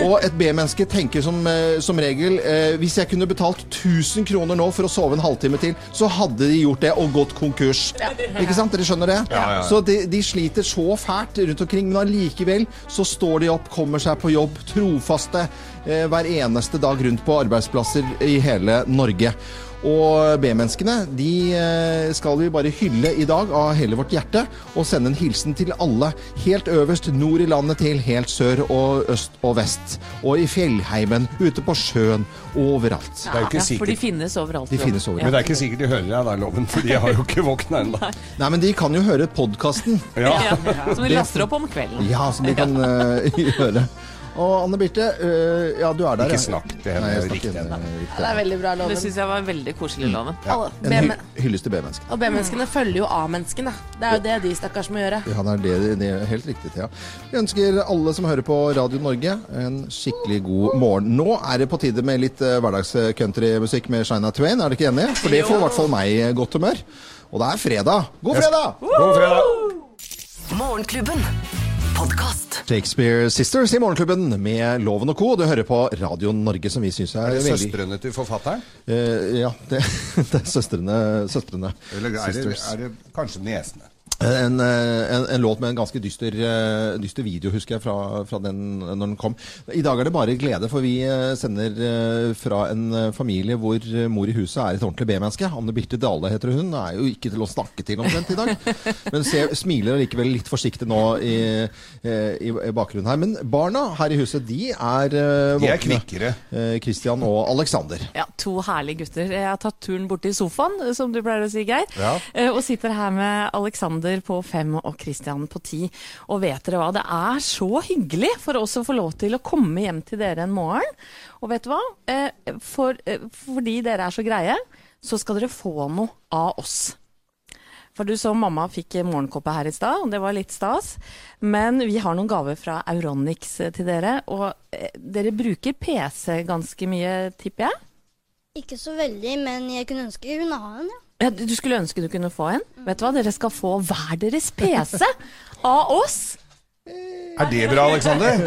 S1: Og et B-menneske tenker som, eh, som regel eh, Hvis jeg kunne betalt 1000 kroner nå for å sove en halvtime til, så hadde de gjort det og gått konkurs. Ikke sant? Dere skjønner det?
S2: Ja, ja, ja.
S1: Så de, de sliter så fælt rundt omkring, men allikevel så står de opp, kommer seg på jobb, trofaste eh, hver eneste dag rundt på arbeidsplasser i hele Norge. Og B-menneskene de eh, skal vi bare hylle i dag av hele vårt hjerte, og sende en hilsen til alle. Helt øverst nord i landet til helt sør og øst og vest. Og i fjellheimen, ute på sjøen, overalt.
S2: Det er ikke
S10: Ja, for de finnes overalt.
S1: De finnes overalt.
S2: Men det er ikke sikkert de hører deg der, Loven, for de har jo ikke våkna ennå.
S1: Nei, men de kan jo høre podkasten.
S2: Ja.
S10: Ja, som de laster opp om kvelden.
S1: Ja, som de kan uh, gjøre. Og Anne Birte, øh, ja, du er der.
S2: Ikke snakk til henne
S1: Nei, jeg
S2: riktig
S1: riktig.
S5: Det er veldig bra, loven.
S10: Det syns jeg var en veldig koselig, Loven.
S5: Alle
S1: En hy hyllest til B-menneskene.
S5: Og B-menneskene følger jo A-menneskene. Det er jo det de stakkars må gjøre.
S1: Ja, det er det, det er helt riktig, Thea. Vi ønsker alle som hører på Radio Norge, en skikkelig god morgen. Nå er det på tide med litt uh, hverdags-countrymusikk med Shina Twain, er dere ikke enige? For det får i hvert fall meg i godt humør. Og det er fredag. God fredag!
S2: God fredag!
S6: Morgenklubben. Podkast.
S1: Shakespeare Sisters i Morgenklubben med Loven og Co. Du hører på Radio Norge, som vi syns er,
S2: Er det
S1: veldig
S2: søstrene til forfatteren?
S1: Uh, Ja, det, det er søstrene. søstrene.
S2: Eller er det, er det kanskje niesene?
S1: En, eh, en, en låt med en ganske dyster, eh, dyster video, husker jeg, fra, fra den når den kom. I dag er det bare glede, for vi eh, sender fra en familie hvor mor i huset er et ordentlig B-menneske. Anne Birte Dale heter hun. Er jo ikke til å snakke til omtrent i dag. Men ser, smiler likevel litt forsiktig nå i, i, i bakgrunnen her. Men barna her i huset, de er våkne.
S2: De er kvikkere.
S1: Christian og Alexander.
S10: Ja, To herlige gutter. Jeg har tatt turen bort til sofaen, som du pleier å si, Geir.
S2: Ja.
S10: Og sitter her med Alexander på fem og Christian på ti. Og vet dere hva, det er så hyggelig for oss å få lov til å komme hjem til dere en morgen. Og vet du hva? Eh, For, eh, fordi dere er så greie, så skal dere få noe av oss. For du så mamma fikk morgenkåpe her i stad, og det var litt stas. Men vi har noen gaver fra Euronix eh, til dere. Og dere bruker PC ganske mye, tipper jeg?
S9: Ikke så veldig, men jeg kunne ønske jeg kunne ha en, ja.
S10: Ja, du skulle ønske du kunne få en. Vet du hva, dere skal få hver deres PC av oss.
S2: Er det bra, Aleksander?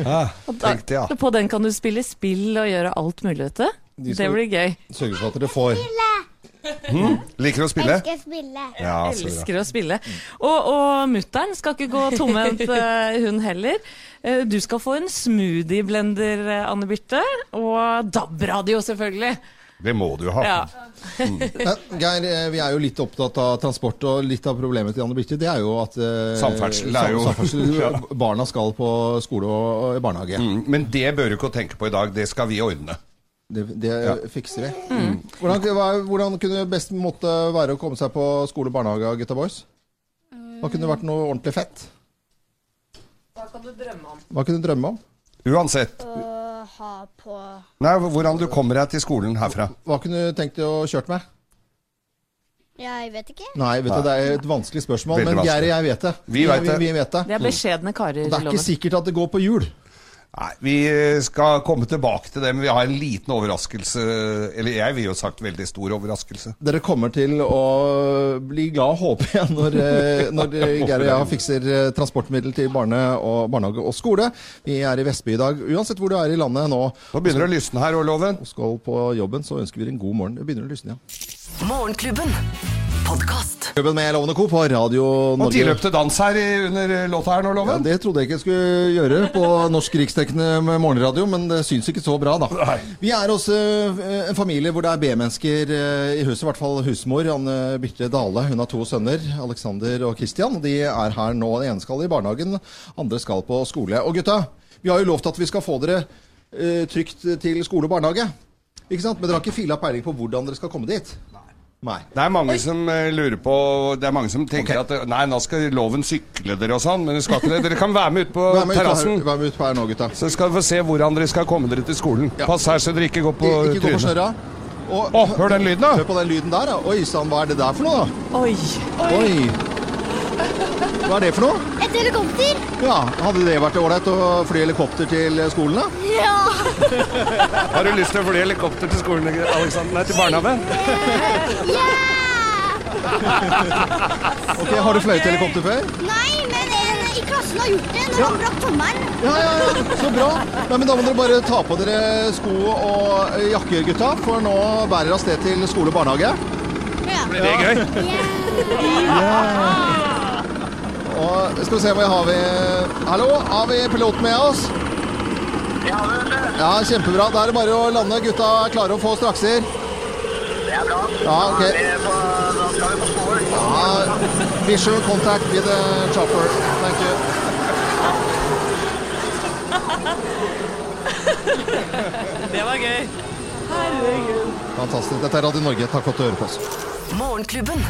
S2: Ja, tenkte jeg.
S10: På den kan du spille spill og gjøre alt mulig, vet du.
S1: De
S10: Det blir gøy.
S1: Sørge for at dere får
S2: Mm. Liker å spille?
S9: Elsker spille.
S2: Ja.
S10: Elsker å spille. Og, og mutter'n skal ikke gå tomhendt, eh, hun heller. Eh, Du skal få en smoothie-blender, eh, Anne Birte. Og DAB-radio, selvfølgelig.
S2: Det må du ha.
S10: Ja.
S1: Men, Geir, eh, vi er jo litt opptatt av transport, og litt av problemet til Anne Birte, det er jo at eh,
S2: Samferdsel er jo-
S1: samferdsel,
S2: Ja.
S1: Barna skal på skole og, og i barnehage.
S2: Mm, Men det bør du ikke tenke på i dag. Det skal vi ordne.
S1: Det, det
S2: Ja.
S1: fikser vi. Hvordan, hva, hvordan kunne best måte være å komme seg på skole og barnehage, gutta boys? Hva kunne vært noe ordentlig fett?
S10: Hva kan du drømme om?
S1: Hva kunne du drømme om?
S2: Uansett.
S9: Å ha på
S2: Nei, Hvordan du kommer deg til skolen herfra.
S1: Hva kunne du tenkt deg å kjørt med?
S9: Jeg vet ikke.
S1: Nei, vet du, det er et vanskelig spørsmål,
S2: Veldig
S1: men Geir og jeg vet det.
S2: Vi vet det.
S1: Vi, vi vet det.
S10: Det er beskjedne karer.
S1: Og det er ikke sikkert at det går på hjul.
S2: Nei, Vi skal komme tilbake til det, men vi har en liten overraskelse. Eller jeg vil jo sagt veldig stor overraskelse.
S1: Dere kommer til å bli glad, håper jeg, når, eh, når eh, Geir og jeg fikser eh, transportmiddel til barne og, barnehage og skole. Vi er i Vestby i dag. Uansett hvor du er i landet nå
S2: Nå begynner det å lysne her òg, Loven.
S1: og skal på jobben, så ønsker vi deg en god morgen. Det begynner å lysne, ja.
S6: Morgenklubben. Podkast.
S1: Klubben med Lovende Co. på Radio
S2: Og
S1: Norge.
S2: tilløp til dans her under låta her nå,
S1: Ja, det trodde jeg ikke jeg skulle gjøre på norsk riksdekkende med morgenradio, men det syns ikke så bra, da.
S2: Nei.
S1: Vi er også eh, en familie hvor det er B-mennesker eh, i huset, i hvert fall husmor Anne Birte Dale. Hun har to sønner, Alexander og Christian. De er her nå. Den ene skal i barnehagen, andre skal på skole. Og gutta, vi har jo lovt at vi skal få dere eh, trygt til skole og barnehage. Ikke sant? Men dere har ikke fila peiling på hvordan dere skal komme dit? Nei.
S2: Det er mange som eh, lurer på Det er mange som tenker at eh, Nei, nå skal loven sykle dere og sånn, men dere skal ikke det. Dere kan være med ut på terrassen.
S1: vær med ut på her nå, gutta.
S2: Så skal vi få se hvordan dere skal komme dere til skolen.
S1: Ja.
S2: Pass her så dere ikke går på
S1: I- ikke gå på
S2: trynet.
S1: snørra. Og,
S2: Å, hør den lyden, da!
S1: Hør på den lyden der, da. Oi sann, hva er det der for noe, da?
S10: Oi.
S1: Oi! Hva er det for noe?
S9: Et helikopter!
S1: Ja, Hadde det vært ålreit å fly helikopter til skolen, da?
S9: Ja!
S2: Har du lyst til å fly helikopter til skolen, Alexander? Nei, til barnehagen?
S1: Ok, Har du fløyet helikopter før?
S9: Nei, men en i klassen har gjort det når han brakk tommelen.
S1: Ja, ja, ja, så bra. Nei, men Da må dere bare ta på dere sko og jakker, gutta, for nå bærer av sted til skole og barnehage.
S9: Ja.
S1: Blir det gøy? Og skal vi se hva har vi Hallo, har vi piloten med oss? Ja, kjempebra. Da er det bare å lande. Gutta er klare å få strakser.
S12: Det er bra.
S1: Ja, ok.
S12: Da, er på, da skal vi på spor.
S1: Ja, visual contact with the chopper. Thank you.
S10: Det var gøy. Herregud.
S1: Fantastisk. Dette er Radio Norge. Takk for at du hører på oss.
S6: Morgenklubben.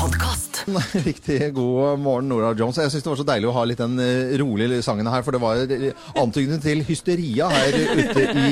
S6: Podkast.
S1: Riktig god morgen, Nora Jones. Jeg syns det var så deilig å ha litt den eh, rolige sangen her, for det var eh, antydning til hysteria her ute i,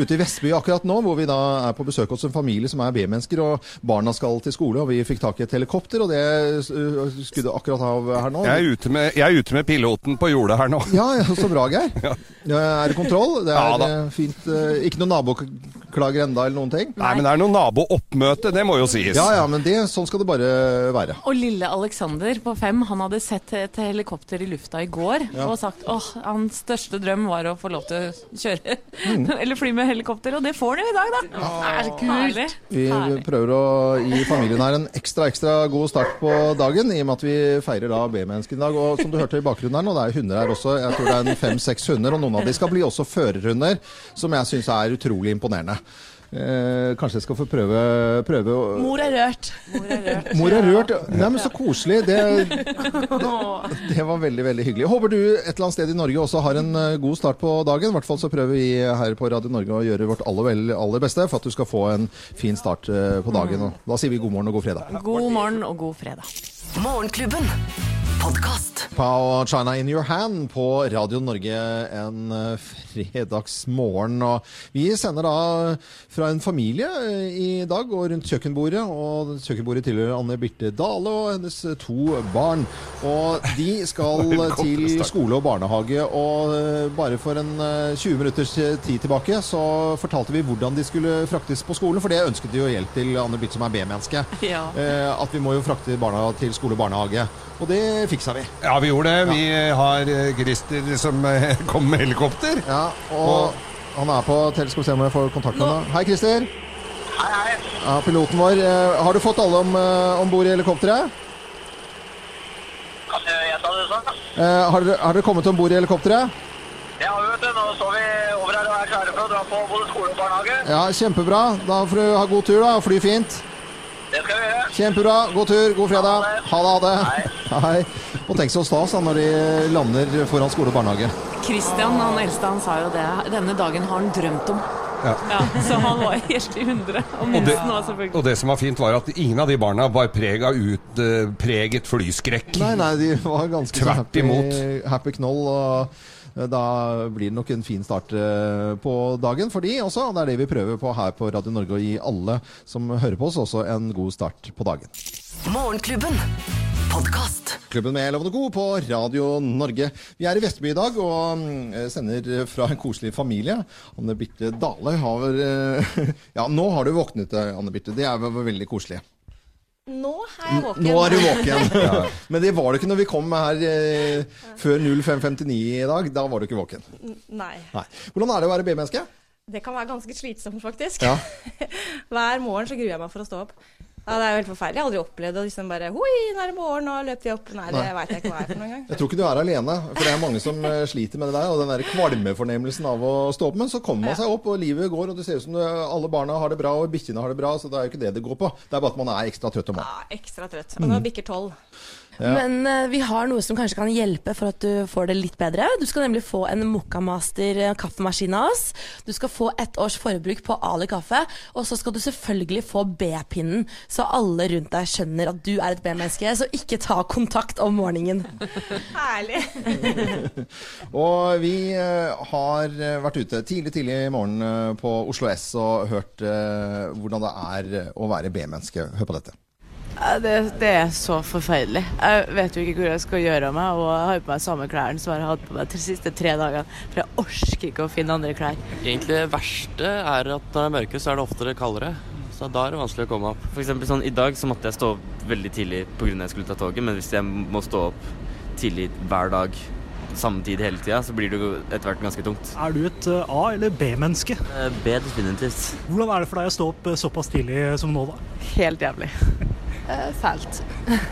S1: ute i Vestby akkurat nå, hvor vi da er på besøk hos en familie som er B-mennesker, og barna skal til skole, og vi fikk tak i et helikopter, og det eh, skudde akkurat av her nå.
S2: Jeg er, ute med, jeg er ute med piloten på jordet her nå.
S1: Ja, ja, så bra, Geir. Ja, Er det kontroll? Det er
S2: Ja
S1: fint. Ikke noe noen naboklager enda, eller noen ting?
S2: Nei, men det er noe nabooppmøte, det må jo sies.
S1: Ja, ja, men det, sånn skal det bare være.
S10: Og lille Alexander på fem, han hadde sett et helikopter i lufta i går
S1: Ja.
S10: og sagt åh, hans største drøm var å få lov til å kjøre
S1: Mm.
S10: eller fly med helikopter, og det får han jo i dag, da. Det er så kult.
S1: Vi prøver å gi familien her en ekstra ekstra god start på dagen, i og med at vi feirer da B-mennesken i dag. Og som du hørte i bakgrunnen her nå, det er hunder her også. Jeg tror det er en fem-seks hunder, og noen av de skal bli også førerhunder, som jeg syns er utrolig imponerende. Eh, kanskje jeg skal få prøve, prøve å
S5: Mor er rørt.
S1: Mor er rørt. Nei, men så koselig. Det, det, det var veldig veldig hyggelig. Håper du et eller annet sted i Norge også har en eh, god start på dagen. I hvert fall så prøver vi her på Radio Norge å gjøre vårt aller, aller beste for at du skal få en fin start eh, på dagen. Og da sier vi god morgen og god fredag.
S10: God morgen og god fredag.
S6: Morgenklubben. Podkast.
S1: Pau China in your hand på Radio Norge en eh, fredagsmorgen. Og vi sender da fra en familie eh, i dag og rundt kjøkkenbordet. Og kjøkkenbordet tilhører Anne Birte Dale og hennes eh, to barn. Og de skal til skole og barnehage. Og bare for en eh, 20 minutters tid tilbake så fortalte vi hvordan de skulle fraktes på skolen. For det ønsket de jo hjelp til Anne Birte som er B-menneske.
S10: Ja.
S1: Eh, At vi må jo frakte barna til skole og barnehage. Og det fiksa vi.
S2: Ja, vi gjorde det. Vi har eh, Christer som eh, kom med helikopter.
S1: Ja, og han er på tele- for vi se om jeg får kontakt med ham. Hei, Christer.
S12: Hei, hei.
S1: Ja, piloten vår. Eh, Har du fått alle om, om bord i helikopteret?
S12: Kan du gjenta det sånn?
S1: Eh, Har dere, har dere kommet om bord i helikopteret?
S12: Ja, vet du, nå står vi over her og er klare for å dra på både skole og barnehage.
S1: Ja, kjempebra. Da får du ha god tur da, og fly fint.
S12: Det skal vi gjøre.
S1: Kjempebra. God tur, god fredag. Ha det, ha det. Hei. Og tenk så stas da, når de lander foran skole og barnehage.
S10: Christian, han eldste, han sa jo det. Denne dagen har han drømt om.
S2: Ja.
S10: Ja, så han var helt i hundre. Og
S2: Og det, og det som var fint, var at ingen av de barna var preg av utpreget preget flyskrekk.
S1: Nei, nei, de var ganske så
S2: Tvert
S1: happy,
S2: imot.
S1: happy knoll. og eh, da blir det nok en fin start eh, på dagen for de også. og Det er det vi prøver på her på Radio Norge, å gi alle som hører på oss, også en god start på dagen.
S6: Morgenklubben. Podcast.
S1: Klubben med Lovende God på Radio Norge. Vi er i Vestby i dag og mm, sender fra en koselig familie. Anne Birte Dale har eh, Ja, nå har du våknet, eh, Anne Birte. Det er veldig koselig.
S4: Nå er jeg våken.
S1: Nå er du våken. ja. Men det var du ikke når vi kom her eh, før 05.59 i dag. Da var du ikke våken.
S4: Nei.
S1: Nei. Hvordan er det å være B-menneske?
S4: Det kan være ganske slitsomt, faktisk.
S1: Ja.
S4: Hver morgen så gruer jeg meg for å stå opp. Ja, det er jo helt forferdelig. Jeg har aldri opplevd å liksom bare Hoi, nå er det morgen, nå løper vi opp. Nei, det veit jeg ikke hva er for noen gang.
S1: Jeg tror ikke du er alene, for det er mange som eh, sliter med det der. Og den der kvalmefornemmelsen av å stå opp. Men så kommer man seg opp, og livet går, og det ser ut som alle barna har det bra, og bikkjene har det bra. Så det er jo ikke det det går på. Det er bare at man er ekstra trøtt om morgenen.
S4: Ja, ekstra trøtt. Og nå bikker tolv.
S1: Ja.
S5: Men uh, vi har noe som kanskje kan hjelpe for at du får det litt bedre. Du skal nemlig få en Mokkamaster eh, kaffemaskin av oss. Du skal få ett års forbruk på Ali kaffe, og så skal du selvfølgelig få B-pinnen, så alle rundt deg skjønner at du er et B-menneske. Så ikke ta kontakt om morgenen.
S4: Herlig.
S1: Og vi eh, har vært ute tidlig tidlig i morgen på Oslo S og hørt hvordan det er å være B-menneske. Hør på dette.
S13: Det, det er så forferdelig. Jeg vet jo ikke hvor jeg skal gjøre av meg, og jeg har på meg samme klærne som jeg har hatt på meg de siste tre dagene. For jeg orker ikke å finne andre klær.
S14: Egentlig det verste er at når det er mørke, så er det oftere kaldere. Så da er det vanskelig å komme opp. For eksempel sånn, I dag så måtte jeg stå opp veldig tidlig pga. jeg skulle ta toget, men hvis jeg må stå opp
S15: tidlig hver dag, samme tid hele tida, så blir det etter hvert ganske tungt.
S16: Er du et eh, A- eller B-menneske?
S15: Eh, B definitivt.
S16: Hvordan er det for deg å stå opp eh, såpass tidlig som nå, da?
S13: Helt jævlig.
S17: Fælt.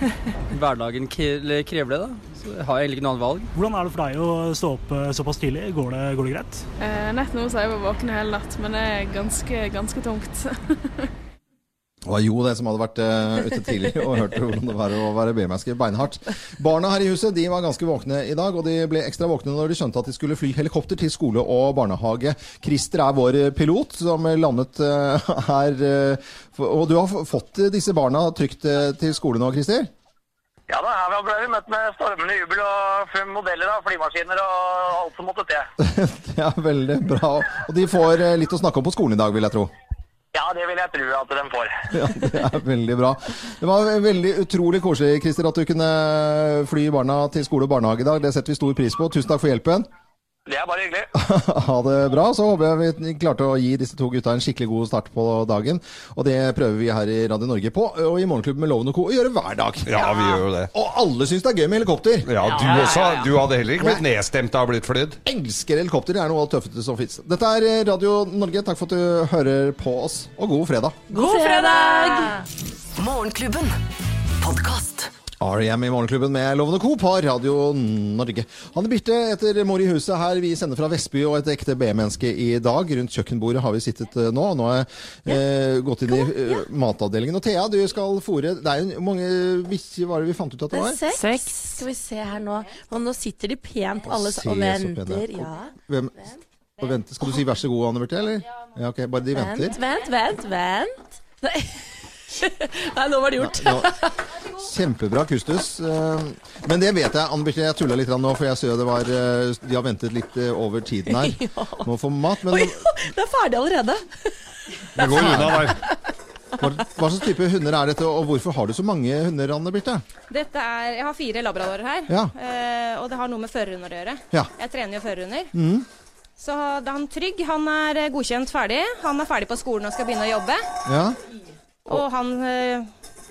S18: Hverdagen krever det, da. Så jeg har egentlig ikke noe annet valg.
S16: Hvordan er det for deg å stå opp eh, såpass tidlig? Går det, går det greit?
S17: Eh, nett nå så har jeg vært våken hele natt, men det er ganske, ganske tungt.
S1: Det var Jo det som hadde vært uh, ute tidlig og hørt hvordan det var å være B-menneske. Beinhardt. Barna her i huset de var ganske våkne i dag, og de ble ekstra våkne når de skjønte at de skulle fly helikopter til skole og barnehage. Christer er vår pilot som landet uh, her. Uh, og du har fått disse barna trygt eh, til skole nå, Christer?
S12: Ja da, her ble vi møtt med stormende jubel og fem modeller av flymaskiner og alt som måtte til.
S1: Det er veldig bra. Og de får eh, litt å snakke om på skolen i dag, vil jeg tro.
S12: Ja, det vil jeg tro at de får.
S1: Ja, Det er veldig bra. Det var veldig utrolig koselig Christer, at du kunne fly barna til skole og barnehage i dag. Det setter vi stor pris på. Tusen takk for hjelpen.
S12: Det er bare hyggelig.
S1: Ha det bra. Så håper jeg vi klarte å gi disse to gutta en skikkelig god start på dagen. Og det prøver vi her i Radio Norge på, og i Morgenklubben med Loven og Co. å gjøre hver dag.
S2: Ja, vi gjør jo det.
S1: Og alle syns det er gøy med helikopter.
S2: Ja, du også. Du hadde heller ikke blitt nedstemt av å ha blitt flydd.
S1: Elsker helikopter. Det er noe av det tøffeste som fins. Dette er Radio Norge. Takk for at du hører på oss, og god fredag.
S5: God fredag!
S6: Morgenklubben. Podkast.
S1: R.E.M. i Morgenklubben med Lovende Co. på Radio Norge. Hanne Birte etter mor i huset her. Vi sender fra Vestby og et ekte B-menneske i dag. Rundt kjøkkenbordet har vi sittet eh, nå. Nå har jeg eh, gått inn i eh, matavdelingen. Og Thea, du skal fòre Det er jo mange bikkjer, var det vi fant ut at det var?
S5: er seks. Skal vi se her nå. Og nå sitter de pent alle sammen og venter. Ja.
S1: Hvem, og venter. Skal du si vær så god, Anne Birte, eller? Ja, ok. Bare de venter.
S5: Vent, vent, vent, vent. Nei. Nei, nå var det gjort.
S1: Nå- Kjempebra kustus. Eh, Men det vet jeg, Anne Birte. Jeg tulla litt nå, for jeg så det var eh, De har ventet litt eh, over tiden her. Må få mat. Men
S5: Oi, det er ferdig allerede.
S1: det går unna der. Hva, hva slags type hunder er dette, og hvorfor har du så mange hunder, Anne Birte?
S4: Dette er, jeg har fire labradorer her,
S1: Ja.
S4: eh, og det har noe med førerhunder å gjøre.
S1: Ja.
S4: Jeg trener jo førerhunder.
S1: Mm.
S4: Så han Trygg han er godkjent ferdig. Han er ferdig på skolen og skal begynne å jobbe.
S1: Ja.
S4: Og han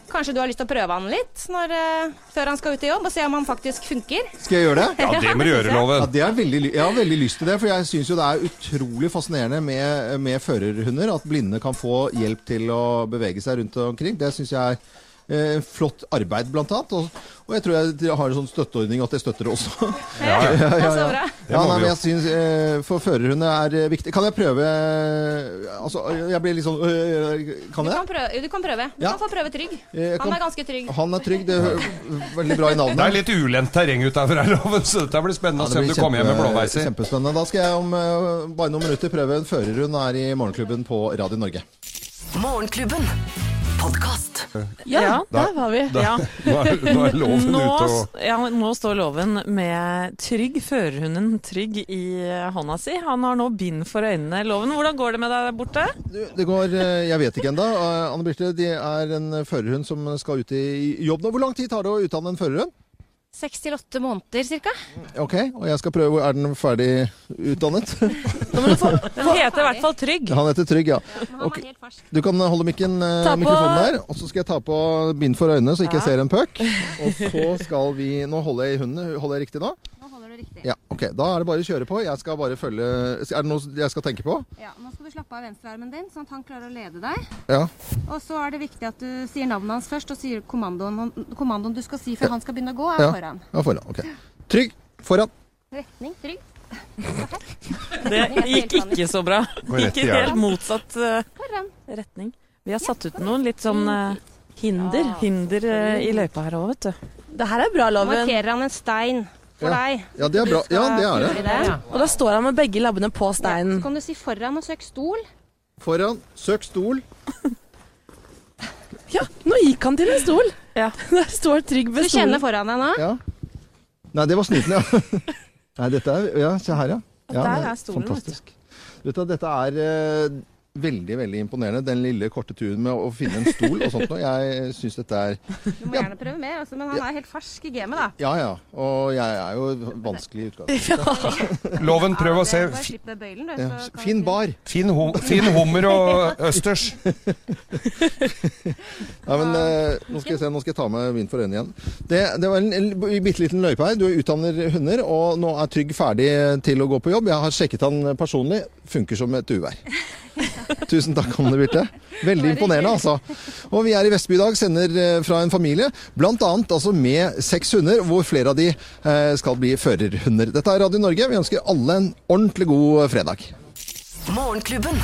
S4: Kanskje du har lyst til å prøve han litt når, eh, før han skal ut i jobb, og se om han faktisk funker?
S1: Skal jeg gjøre det?
S4: Ja, det må du gjøre, Loven.
S1: Ja, det er veldig, jeg har veldig lyst til det, for jeg syns jo det er utrolig fascinerende med, med førerhunder. At blinde kan få hjelp til å bevege seg rundt omkring. Det syns jeg er eh, flott arbeid, blant annet. Og, og jeg tror jeg har en sånn støtteordning at jeg støtter det også.
S2: Ja, ja.
S4: Så bra.
S1: Ja,
S2: ja
S1: nei, men jeg synes, eh, For førerhunder er eh, viktig. Kan jeg prøve eh, Altså, jeg blir litt sånn øh, Kan
S4: Du kan prøve. Du kan, prøve. Du
S1: Ja.
S4: kan få prøve Trygg. Han
S1: kan-
S4: er ganske trygg.
S1: Han er trygg. Det er veldig bra i navnet.
S2: Det er litt ulendt terreng utenfor her, Loven, så dette blir spennende å se om du kommer hjem med blåveiser.
S1: Kjempespennende. Da skal jeg om uh, bare noen minutter prøve en førerhund her i Morgenklubben på Radio Norge.
S6: Morgenklubben. Podkast.
S10: Ja, der var vi.
S2: Da-
S10: Ja.
S2: nå er- er loven
S10: nå,
S2: ute og-
S10: ja, nå står loven med Trygg, førerhunden Trygg, i hånda si. Han har nå bind for øynene. Loven, hvordan går det med deg der borte?
S1: Det går eh, Jeg vet ikke ennå. Anne Birte, det er en førerhund som skal ut i jobb nå. Hvor lang tid tar det å utdanne en førerhund?
S4: Seks til åtte måneder cirka.
S1: Ok, og jeg skal prøve. Er den ferdig utdannet?
S10: Den heter i hvert fall Trygg.
S1: Han heter Trygg, ja. Okay. Du kan holde mikken, eh, mikrofonen der, og så skal jeg ta på bind for øynene så ikke jeg ser en puck. Og så skal vi Nå holder jeg i hunden. Holder jeg riktig nå?
S4: Riktig.
S1: Ja, ok. Da er det bare å kjøre på. Jeg skal bare følge Er det noe jeg skal tenke på?
S4: Ja, nå skal du slappe av venstrearmen din, sånn at han klarer å lede deg.
S1: Ja.
S4: Og så er det viktig at du sier navnet hans først, og sier kommandoen, kommandoen du skal si før han skal begynne å gå, er
S1: Ja,
S4: foran.
S1: ja foran. Ok. Trygg. Foran.
S4: Retning, trygg.
S10: Det gikk ikke så bra.
S1: Det
S10: Gikk
S1: i
S10: i helt motsatt eh, retning. Vi har satt ut noen litt sånn eh, hinder, hinder eh, i løypa her òg, vet du.
S5: Det her er bra, Loven.
S4: markerer han en stein for
S1: Ja.
S4: deg.
S1: Ja, det er bra. Ja, det er det.
S4: det.
S5: Og da står han med begge labbene på steinen.
S4: Så kan du si foran og søk stol.
S1: Foran. Søk stol.
S5: Ja, nå gikk han til en stol. Der står Trygg
S4: Du
S5: ved stolen.
S4: kjenner foran deg nå.
S1: Ja. Nei, det var snuten, ja. Nei, dette er Ja, se her, ja. ja
S10: Der er stolen, du.
S1: Fantastisk. Vet du, dette er eh, veldig veldig imponerende. Den lille korte turen med å finne en stol og sånt noe. Jeg syns dette er
S4: Du må gjerne prøve mer, altså, men han er helt fersk i gamet, da.
S1: Ja ja. Og jeg er jo vanskelig i utgangspunktet.
S2: Loven, prøv å se.
S4: Bøylen, du.
S1: Ja,
S4: så
S1: fin bar.
S2: Fin, hum, fin hummer og østers.
S1: Nei, men eh, nå skal jeg se, nå skal jeg ta med vind for øynene igjen. Det, det var en, en bitte liten løype her. Du utdanner hunder, og nå er Trygg ferdig til å gå på jobb. Jeg har sjekket han personlig. Funker som et uvær. Tusen takk, Anne Birte. Veldig imponerende, altså. Og vi er i Vestby i dag, sender eh, fra en familie, bl.a. altså med seks hunder, hvor flere av de eh, skal bli førerhunder. Dette er Radio Norge. Vi ønsker alle en ordentlig god fredag.
S6: Morgenklubben.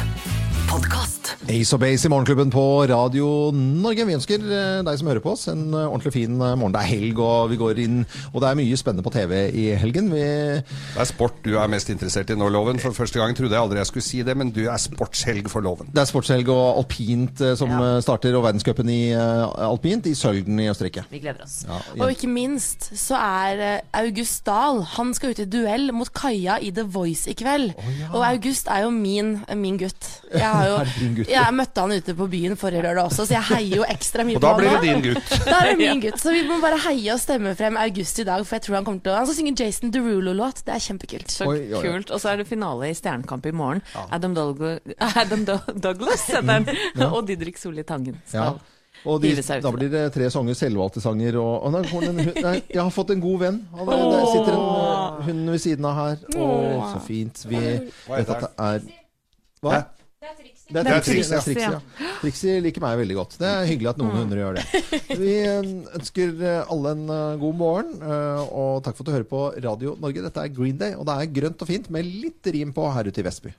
S1: Ace of Base i Morgenklubben på Radio Norge. Vi ønsker eh, deg som hører på oss en eh, ordentlig fin eh, morgen. Det er helg, og vi går inn Og det er mye spennende på TV i helgen. Vi
S2: Det er sport du er mest interessert i nå, Loven. For første gang trodde jeg aldri jeg skulle si det, men du er sportshelg for Loven.
S1: det er sportshelg og alpint som ja. starter, og verdenscupen i alpint i Sølden i Østerrike.
S8: Vi gleder oss.
S1: Ja,
S5: Og ikke minst så er August Dahl Han skal ut i duell mot Kaja i The Voice i kveld. Og August er jo min, min gutt. Jeg, har jo,
S1: gutt?
S5: jeg møtte han ute på byen forrige lørdag også, så jeg heier jo ekstra mye på han.
S2: Og da blir det din gutt.
S5: Da er det min gutt. Så vi må bare heie og stemme frem August i dag, for jeg tror han kommer til å Han skal synge Jason Derulo-låt. Det er kjempekult.
S10: Så kult. Og så er det finale i Stjernekamp i morgen. Adam, Douglas, Adam Do- Douglas heter han.
S1: Ja.
S10: Og Didrik Solli Tangen
S1: Ja.
S10: skal
S1: Og de, da blir det tre sanger, selvvalgte sanger. Og, og den nei, jeg har fått en god venn. Han, er- der sitter en eh, hund ved siden av her. Å, så fint. Vi vet at det er Hva? Det er
S2: Det er
S1: Trixie. Det er Trixie,
S10: ja.
S1: Trixie liker meg veldig godt. Det er hyggelig at noen hundre gjør det. Vi eh, ønsker eh, alle en eh, god morgen, og takk for at du hører på Radio Norge. Dette er Green Day, og det er grønt og fint med litt rim på her ute i Vestby.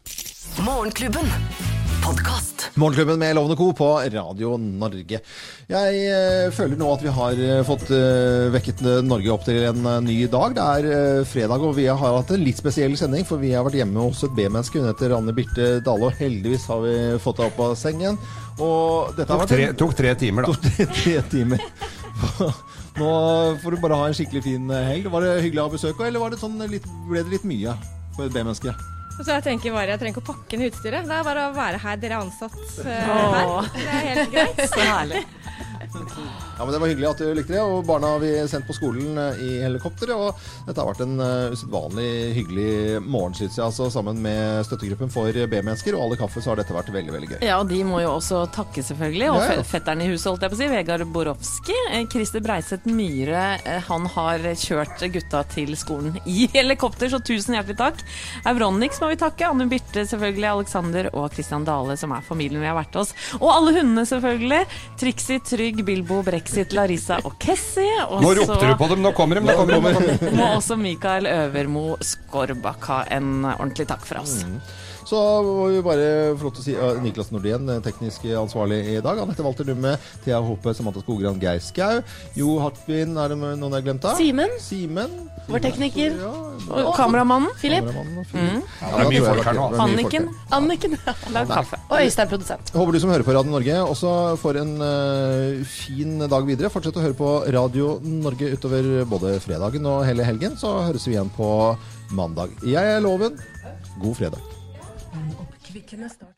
S6: Morgenklubben. Podkast.
S1: Morgenklubben med Lovende Co. på Radio Norge. Jeg eh, føler nå at vi har eh, fått eh, vekket Norge opp til en eh, ny dag. Det er fredag, og vi har hatt en litt spesiell sending, for vi har vært hjemme hos et B-menneske. Hun heter Anne Birte Dale, og heldigvis har vi fått henne opp av sengen. Og dette har
S2: Tok
S1: vært
S2: tre,
S1: en-
S2: tok tre timer, da.
S1: Tok tre, tre timer. Nå får du bare ha en skikkelig fin helg. Var det hyggelig å ha besøk, eller var det sånn litt, ble det litt mye for et B-menneske?
S4: Så jeg tenker bare, jeg trenger ikke å pakke ned utstyret. Det er bare å være her. Dere er ansatt
S10: uh,
S4: her. Det er helt greit.
S10: Så herlig.
S1: Ja, men Det var hyggelig at du likte det. og Barna har vi sendt på skolen eh, i helikopter. og Dette har vært en uh, usedvanlig hyggelig morgen, syns jeg. altså Sammen med støttegruppen for B-mennesker og alle kaffe, så har dette vært veldig veldig gøy.
S10: Ja, og de må jo også takke, selvfølgelig. Og
S1: Ja, ja.
S10: fetteren i huset, holdt jeg på å si, Vegard Borowski. Eh, Christer Breiseth Myhre, eh, han har kjørt gutta til skolen i helikopter, så tusen hjertelig takk. Euronix må vi takke. Anne Birte, selvfølgelig. Alexander og Christian Dale, som er familien vi har vært hos. Og alle hundene, selvfølgelig. Trixie, Trygg, Bilbo, Brexit, Larissa og Kessie. Og
S2: Nå
S10: så
S2: ropte du på dem, nå kommer de, nå kommer de.
S10: Må også Mikael Øvermo Skorbakk ha en ordentlig takk fra oss.
S1: Så må vi bare få lov til å si uh, Niklas Nordén, eh, teknisk ansvarlig i dag. Anette Walter Numme, Thea Hope, Samantha Skogran, Geir Skau. Jo Hartvin, er det noen jeg har glemt? av?
S5: Simen.
S1: Simen.
S5: Vår tekniker.
S10: Og kameramannen.
S5: Philip.
S1: Kameramannen Philip.
S10: Mm.
S1: Ja,
S2: det er mye folk her nå.
S10: Anniken.
S5: Anniken.
S10: Lag kaffe.
S5: Og Øystein, produsent.
S1: Håper du som hører på Radio Norge også får en uh, fin dag videre. Fortsett å høre på Radio Norge utover både fredagen og hele helgen, så høres vi igjen på mandag. Jeg er Loven. God fredag.
S5: Kvikkene start.